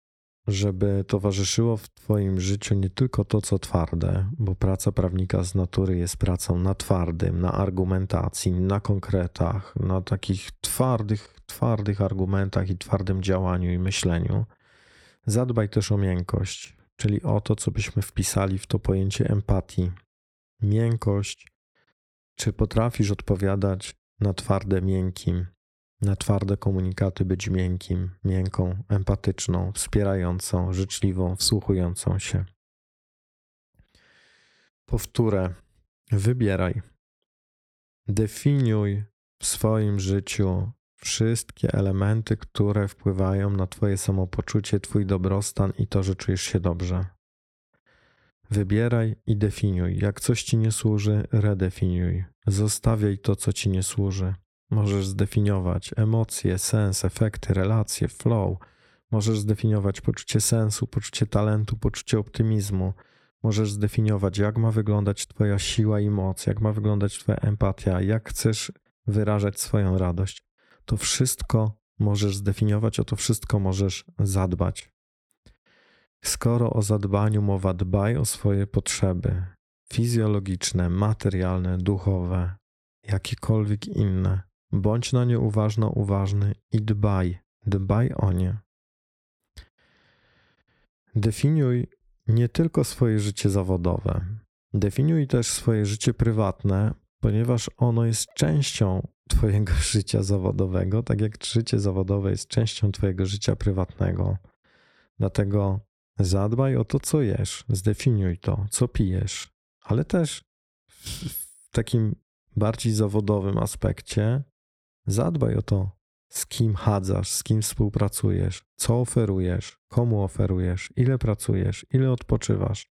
żeby towarzyszyło w Twoim życiu nie tylko to, co twarde, bo praca prawnika z natury jest pracą na twardym, na argumentacji, na konkretach, na takich twardych, twardych argumentach i twardym działaniu i myśleniu. Zadbaj też o miękkość, czyli o to, co byśmy wpisali w to pojęcie empatii. Miękkość, czy potrafisz odpowiadać na twarde miękkim, na twarde komunikaty być miękkim, miękką, empatyczną, wspierającą, życzliwą, wsłuchującą się. Powtórę. Wybieraj. Definiuj w swoim życiu wszystkie elementy, które wpływają na Twoje samopoczucie, Twój dobrostan i to, że czujesz się dobrze. Wybieraj i definiuj. Jak coś ci nie służy, redefiniuj. Zostawiaj to, co ci nie służy. Możesz zdefiniować emocje, sens, efekty, relacje, flow. Możesz zdefiniować poczucie sensu, poczucie talentu, poczucie optymizmu. Możesz zdefiniować, jak ma wyglądać Twoja siła i moc, jak ma wyglądać Twoja empatia, jak chcesz wyrażać swoją radość. To wszystko możesz zdefiniować, o to wszystko możesz zadbać. Skoro o zadbaniu mowa, dbaj o swoje potrzeby fizjologiczne, materialne, duchowe, jakiekolwiek inne. Bądź na nie uważno uważny i dbaj, dbaj o nie. Definiuj nie tylko swoje życie zawodowe, definiuj też swoje życie prywatne, ponieważ ono jest częścią Twojego życia zawodowego, tak jak życie zawodowe jest częścią Twojego życia prywatnego. Dlatego zadbaj o to, co jesz, zdefiniuj to, co pijesz, ale też w takim bardziej zawodowym aspekcie zadbaj o to, z kim chadzasz, z kim współpracujesz, co oferujesz, komu oferujesz, ile pracujesz, ile odpoczywasz.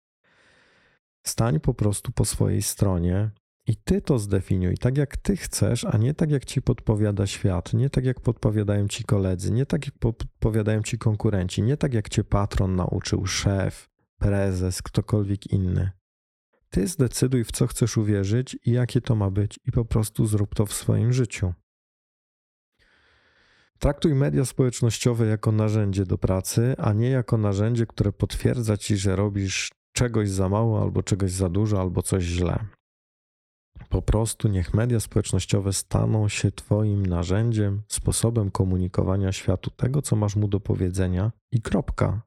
Stań po prostu po swojej stronie i ty to zdefiniuj tak, jak ty chcesz, a nie tak, jak ci podpowiada świat, nie tak, jak podpowiadają ci koledzy, nie tak, jak podpowiadają ci konkurenci, nie tak, jak cię patron nauczył, szef, prezes, ktokolwiek inny. Ty zdecyduj, w co chcesz uwierzyć i jakie to ma być, i po prostu zrób to w swoim życiu. Traktuj media społecznościowe jako narzędzie do pracy, a nie jako narzędzie, które potwierdza ci, że robisz czegoś za mało, albo czegoś za dużo, albo coś źle. Po prostu niech media społecznościowe staną się Twoim narzędziem, sposobem komunikowania światu tego, co masz mu do powiedzenia i kropka.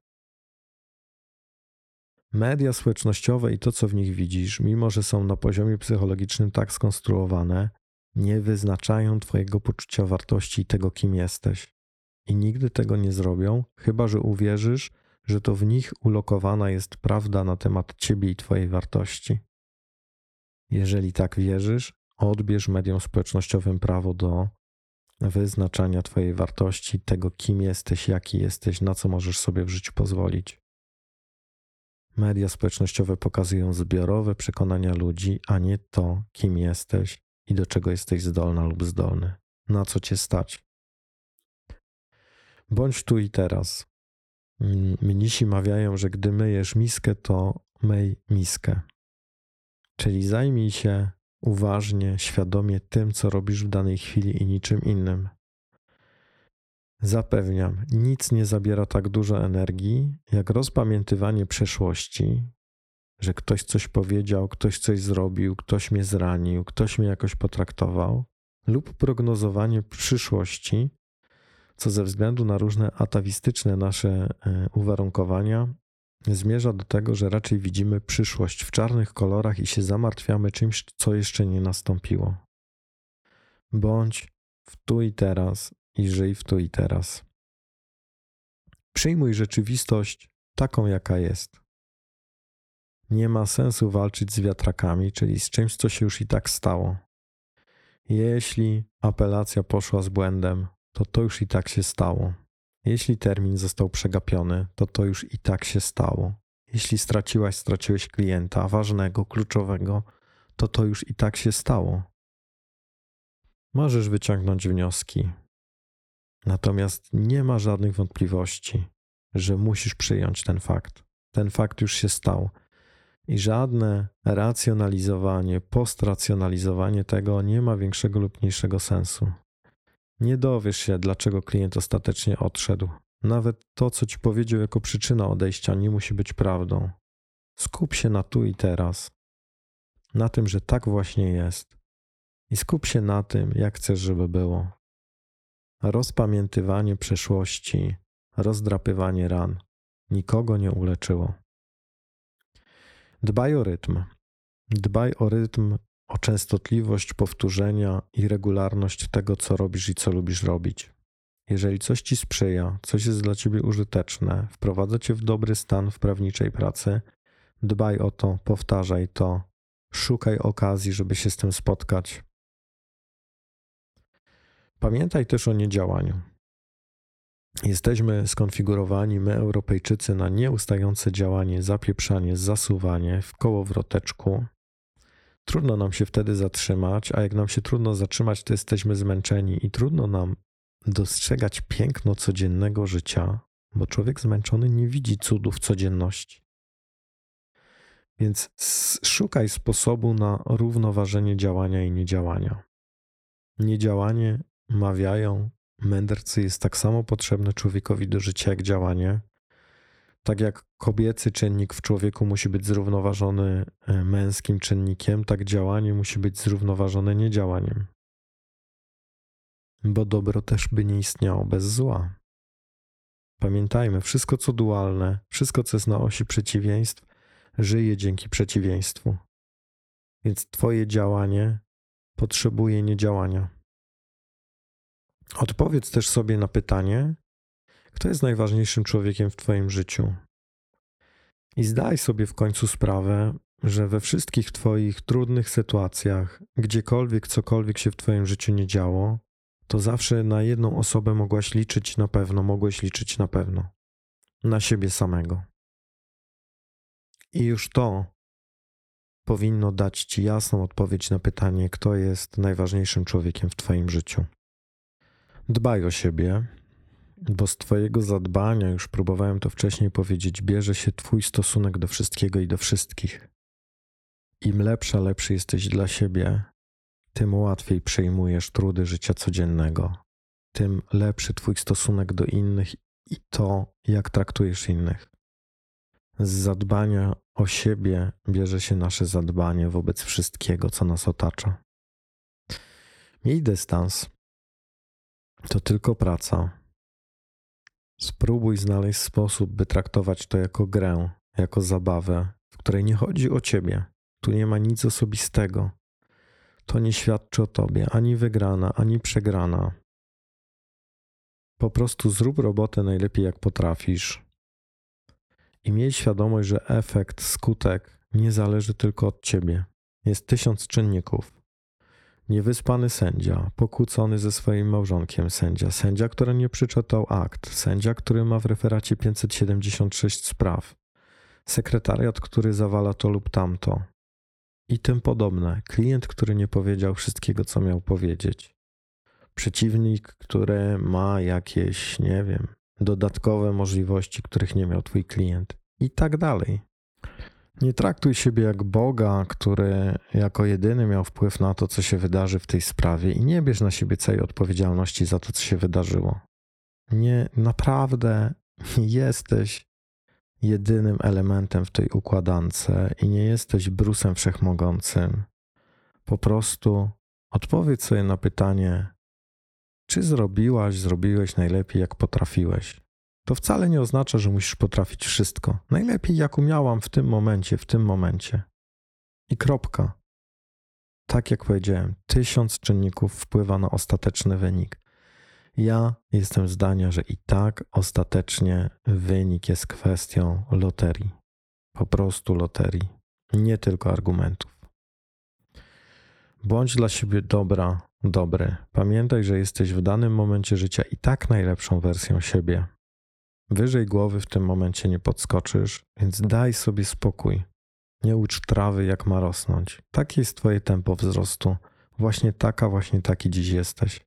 Media społecznościowe i to, co w nich widzisz, mimo że są na poziomie psychologicznym tak skonstruowane, nie wyznaczają Twojego poczucia wartości i tego, kim jesteś. I nigdy tego nie zrobią, chyba że uwierzysz, że to w nich ulokowana jest prawda na temat Ciebie i Twojej wartości. Jeżeli tak wierzysz, odbierz mediom społecznościowym prawo do wyznaczania Twojej wartości, tego, kim jesteś, jaki jesteś, na co możesz sobie w życiu pozwolić. Media społecznościowe pokazują zbiorowe przekonania ludzi, a nie to, kim jesteś i do czego jesteś zdolna lub zdolny, na co cię stać. Bądź tu i teraz. Mnisi mawiają, że gdy myjesz miskę, to myj miskę. Czyli zajmij się uważnie, świadomie tym, co robisz w danej chwili i niczym innym. Zapewniam, nic nie zabiera tak dużo energii, jak rozpamiętywanie przeszłości, że ktoś coś powiedział, ktoś coś zrobił, ktoś mnie zranił, ktoś mnie jakoś potraktował, lub prognozowanie przyszłości, co ze względu na różne atawistyczne nasze e, uwarunkowania zmierza do tego, że raczej widzimy przyszłość w czarnych kolorach i się zamartwiamy czymś, co jeszcze nie nastąpiło. Bądź w tu i teraz i żyj w tu i teraz. Przyjmuj rzeczywistość taką, jaka jest. Nie ma sensu walczyć z wiatrakami, czyli z czymś, co się już i tak stało. Jeśli apelacja poszła z błędem, to to już i tak się stało. Jeśli termin został przegapiony, to to już i tak się stało. Jeśli straciłaś, straciłeś klienta ważnego, kluczowego, to to już i tak się stało. Możesz wyciągnąć wnioski. Natomiast nie ma żadnych wątpliwości, że musisz przyjąć ten fakt. Ten fakt już się stał. I żadne racjonalizowanie, postracjonalizowanie tego nie ma większego lub mniejszego sensu. Nie dowiesz się, dlaczego klient ostatecznie odszedł. Nawet to, co ci powiedział jako przyczyna odejścia, nie musi być prawdą. Skup się na tu i teraz, na tym, że tak właśnie jest. I skup się na tym, jak chcesz, żeby było. Rozpamiętywanie przeszłości, rozdrapywanie ran nikogo nie uleczyło. Dbaj o rytm. Dbaj o rytm o częstotliwość powtórzenia i regularność tego, co robisz i co lubisz robić. Jeżeli coś ci sprzyja, coś jest dla ciebie użyteczne, wprowadza cię w dobry stan w prawniczej pracy, dbaj o to, powtarzaj to, szukaj okazji, żeby się z tym spotkać. Pamiętaj też o niedziałaniu. Jesteśmy skonfigurowani, my Europejczycy, na nieustające działanie, zapieprzanie, zasuwanie w kołowroteczku. Trudno nam się wtedy zatrzymać, a jak nam się trudno zatrzymać, to jesteśmy zmęczeni i trudno nam dostrzegać piękno codziennego życia, bo człowiek zmęczony nie widzi cudów codzienności. Więc szukaj sposobu na równoważenie działania i niedziałania. Niedziałanie, mawiają mędrcy, jest tak samo potrzebne człowiekowi do życia jak działanie. Tak jak kobiecy czynnik w człowieku musi być zrównoważony e, męskim czynnikiem, tak działanie musi być zrównoważone niedziałaniem bo dobro też by nie istniało bez zła. Pamiętajmy, wszystko co dualne, wszystko co jest na osi przeciwieństw, żyje dzięki przeciwieństwu. Więc Twoje działanie potrzebuje niedziałania. Odpowiedz też sobie na pytanie, kto jest najważniejszym człowiekiem w Twoim życiu. I zdaj sobie w końcu sprawę, że we wszystkich Twoich trudnych sytuacjach, gdziekolwiek cokolwiek się w Twoim życiu nie działo, to zawsze na jedną osobę mogłaś liczyć na pewno, mogłeś liczyć na pewno. Na siebie samego. I już to powinno dać Ci jasną odpowiedź na pytanie, kto jest najważniejszym człowiekiem w Twoim życiu. Dbaj o siebie, bo z Twojego zadbania, już próbowałem to wcześniej powiedzieć, bierze się Twój stosunek do wszystkiego i do wszystkich. Im lepsza, lepszy jesteś dla siebie, tym łatwiej przejmujesz trudy życia codziennego, tym lepszy Twój stosunek do innych i to, jak traktujesz innych. Z zadbania o siebie bierze się nasze zadbanie wobec wszystkiego, co nas otacza. Miej dystans. To tylko praca. Spróbuj znaleźć sposób, by traktować to jako grę, jako zabawę, w której nie chodzi o ciebie. Tu nie ma nic osobistego to nie świadczy o tobie ani wygrana, ani przegrana. Po prostu zrób robotę najlepiej jak potrafisz. I miej świadomość, że efekt, skutek nie zależy tylko od ciebie. Jest tysiąc czynników. Niewyspany sędzia, pokłócony ze swoim małżonkiem sędzia, sędzia, który nie przeczytał akt, sędzia, który ma w referacie 576 spraw, sekretariat, który zawala to lub tamto, i tym podobne. Klient, który nie powiedział wszystkiego, co miał powiedzieć. Przeciwnik, który ma jakieś, nie wiem, dodatkowe możliwości, których nie miał twój klient, i tak dalej. Nie traktuj siebie jak Boga, który jako jedyny miał wpływ na to, co się wydarzy w tej sprawie, i nie bierz na siebie całej odpowiedzialności za to, co się wydarzyło. Nie, naprawdę nie jesteś jedynym elementem w tej układance i nie jesteś brusem wszechmogącym. Po prostu odpowiedz sobie na pytanie, czy zrobiłaś, zrobiłeś najlepiej, jak potrafiłeś. To wcale nie oznacza, że musisz potrafić wszystko. Najlepiej, jak umiałam w tym momencie, w tym momencie. I kropka. Tak jak powiedziałem, tysiąc czynników wpływa na ostateczny wynik. Ja jestem zdania, że i tak ostatecznie wynik jest kwestią loterii. Po prostu loterii, nie tylko argumentów. Bądź dla siebie dobra, dobry. Pamiętaj, że jesteś w danym momencie życia i tak najlepszą wersją siebie. Wyżej głowy w tym momencie nie podskoczysz, więc daj sobie spokój. Nie ucz trawy, jak ma rosnąć. Takie jest Twoje tempo wzrostu. Właśnie taka, właśnie taki dziś jesteś.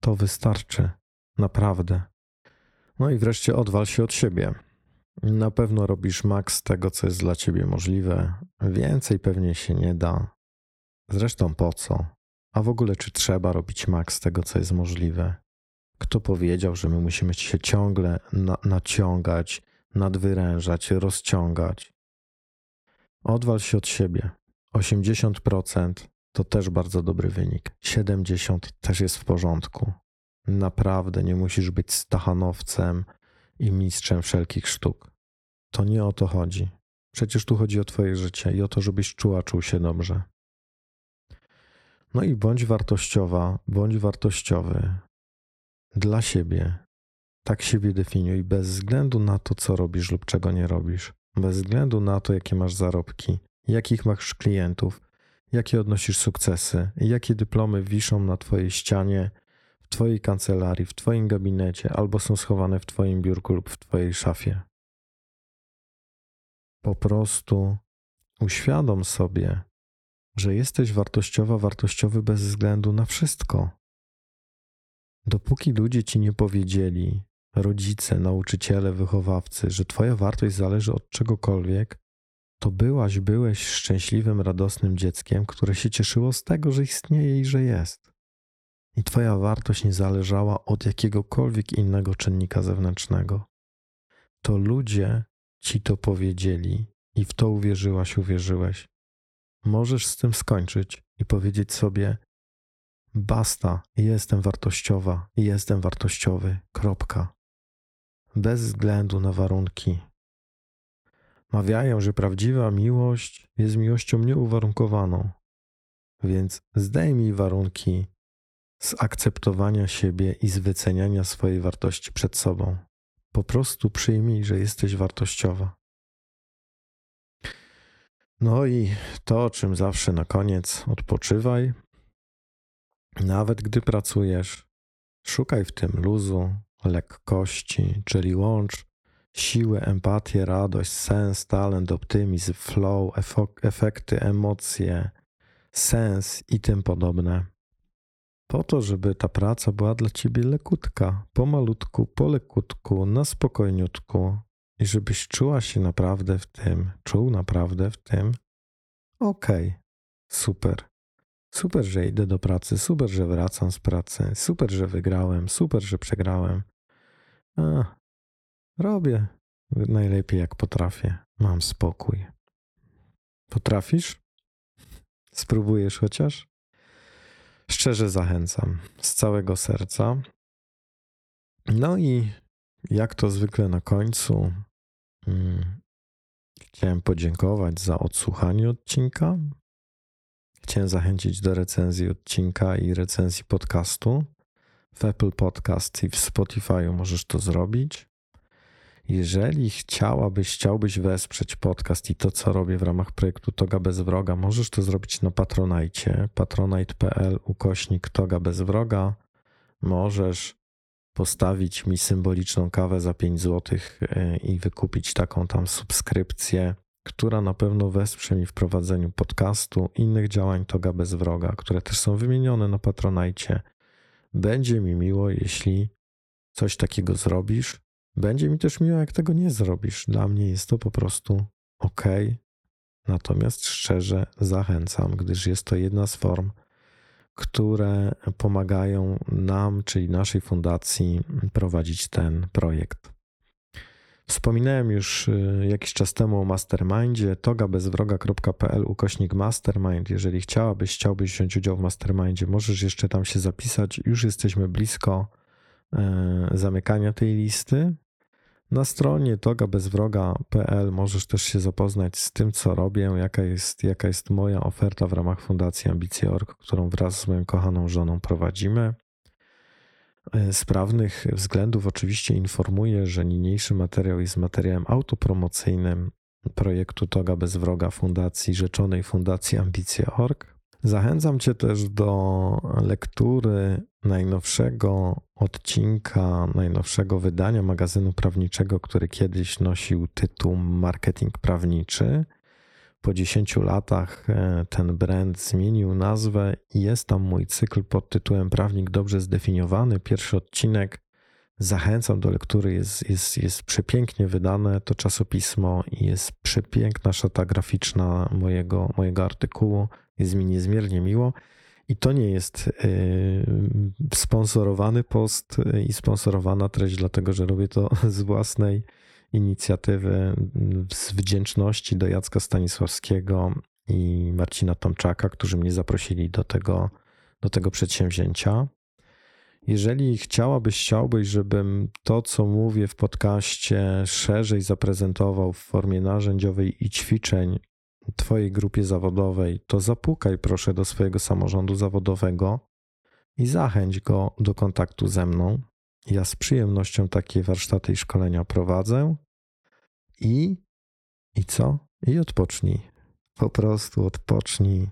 To wystarczy. Naprawdę. No i wreszcie odwal się od siebie. Na pewno robisz maks tego, co jest dla ciebie możliwe. Więcej pewnie się nie da. Zresztą po co? A w ogóle, czy trzeba robić maks tego, co jest możliwe? Kto powiedział, że my musimy się ciągle na naciągać, nadwyrężać, rozciągać? Odwal się od siebie. 80% to też bardzo dobry wynik. 70% też jest w porządku. Naprawdę nie musisz być stachanowcem i mistrzem wszelkich sztuk. To nie o to chodzi. Przecież tu chodzi o Twoje życie i o to, żebyś czuła, czuł się dobrze. No i bądź wartościowa, bądź wartościowy dla siebie. Tak siebie definiuj, bez względu na to, co robisz lub czego nie robisz, bez względu na to, jakie masz zarobki, jakich masz klientów, jakie odnosisz sukcesy, jakie dyplomy wiszą na Twojej ścianie, w Twojej kancelarii, w Twoim gabinecie, albo są schowane w Twoim biurku lub w Twojej szafie. Po prostu uświadom sobie, że jesteś wartościowa, wartościowy bez względu na wszystko. Dopóki ludzie ci nie powiedzieli, rodzice, nauczyciele, wychowawcy, że Twoja wartość zależy od czegokolwiek, to byłaś, byłeś szczęśliwym, radosnym dzieckiem, które się cieszyło z tego, że istnieje i że jest. I Twoja wartość nie zależała od jakiegokolwiek innego czynnika zewnętrznego. To ludzie ci to powiedzieli i w to uwierzyłaś, uwierzyłeś. Możesz z tym skończyć i powiedzieć sobie: Basta, jestem wartościowa, jestem wartościowy, kropka. Bez względu na warunki. Mawiają, że prawdziwa miłość jest miłością nieuwarunkowaną. Więc zdejmij warunki z akceptowania siebie i z wyceniania swojej wartości przed sobą. Po prostu przyjmij, że jesteś wartościowa. No i to, czym zawsze na koniec odpoczywaj. Nawet gdy pracujesz, szukaj w tym luzu, lekkości, czyli łącz siłę, empatię, radość, sens, talent, optymizm, flow, efekty, emocje, sens i tym podobne. Po to, żeby ta praca była dla ciebie lekutka, pomalutku, po lekutku, na spokojniutku i żebyś czuła się naprawdę w tym, czuł naprawdę w tym. Okej, okay, super. Super, że idę do pracy, super, że wracam z pracy, super, że wygrałem, super, że przegrałem. A, robię najlepiej jak potrafię. Mam spokój. Potrafisz? Spróbujesz chociaż? Szczerze zachęcam z całego serca. No i jak to zwykle na końcu, hmm, chciałem podziękować za odsłuchanie odcinka. Chciałem zachęcić do recenzji odcinka i recenzji podcastu. W Apple Podcast i w Spotify możesz to zrobić. Jeżeli chciałabyś, chciałbyś wesprzeć podcast i to, co robię w ramach projektu Toga bez wroga, możesz to zrobić na Patronite, patronite.pl ukośnik Toga bez wroga. Możesz postawić mi symboliczną kawę za 5 zł e, i wykupić taką tam subskrypcję, która na pewno wesprze mi w prowadzeniu podcastu, innych działań Toga bez wroga, które też są wymienione na Patronite. Będzie mi miło, jeśli coś takiego zrobisz. Będzie mi też miło, jak tego nie zrobisz. Dla mnie jest to po prostu ok. Natomiast szczerze zachęcam, gdyż jest to jedna z form, które pomagają nam, czyli naszej fundacji, prowadzić ten projekt. Wspominałem już y, jakiś czas temu o mastermindzie togabezwroga.pl ukośnik mastermind. Jeżeli chciałabyś, chciałbyś wziąć udział w mastermindzie, możesz jeszcze tam się zapisać. Już jesteśmy blisko e, zamykania tej listy. Na stronie togabezwroga.pl możesz też się zapoznać z tym, co robię, jaka jest, jaka jest moja oferta w ramach Fundacji Ambicje.org, którą wraz z moją kochaną żoną prowadzimy. E, z prawnych względów oczywiście informuję, że niniejszy materiał jest materiałem autopromocyjnym projektu Toga bez wroga Fundacji Rzeczonej Fundacji Ambicje.org. Zachęcam Cię też do lektury najnowszego odcinka, najnowszego wydania magazynu prawniczego, który kiedyś nosił tytuł Marketing Prawniczy. Po 10 latach e, ten brand zmienił nazwę i jest tam mój cykl pod tytułem Prawnik dobrze zdefiniowany. Pierwszy odcinek zachęcam do lektury, jest, jest, jest przepięknie wydane to czasopismo i jest przepiękna szata graficzna mojego, mojego artykułu. Jest mi niezmiernie miło. I to nie jest y, sponsorowany post i sponsorowana treść, dlatego że robię to z własnej inicjatywy, z wdzięczności do Jacka Stanisławskiego i Marcina Tomczaka, którzy mnie zaprosili do tego, do tego przedsięwzięcia. Jeżeli chciałabyś, chciałbyś, żebym to, co mówię w podcaście, szerzej zaprezentował w formie narzędziowej i ćwiczeń Twojej grupie zawodowej, to zapukaj proszę do swojego samorządu zawodowego i zachęć go do kontaktu ze mną. Ja z przyjemnością takie warsztaty i szkolenia prowadzę. I, i co? I odpocznij. Po prostu odpocznij.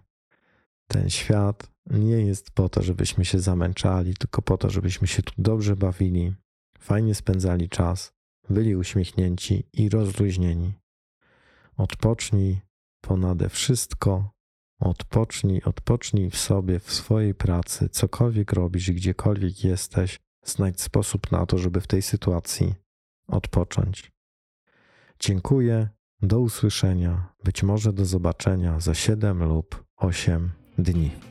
Ten świat nie jest po to, żebyśmy się zamęczali, tylko po to, żebyśmy się tu dobrze bawili, fajnie spędzali czas, byli uśmiechnięci i rozluźnieni. Odpocznij ponade wszystko. Odpocznij, odpocznij w sobie, w swojej pracy, cokolwiek robisz, gdziekolwiek jesteś, znajdź sposób na to, żeby w tej sytuacji odpocząć. Dziękuję, do usłyszenia, być może do zobaczenia za 7 lub 8 dni.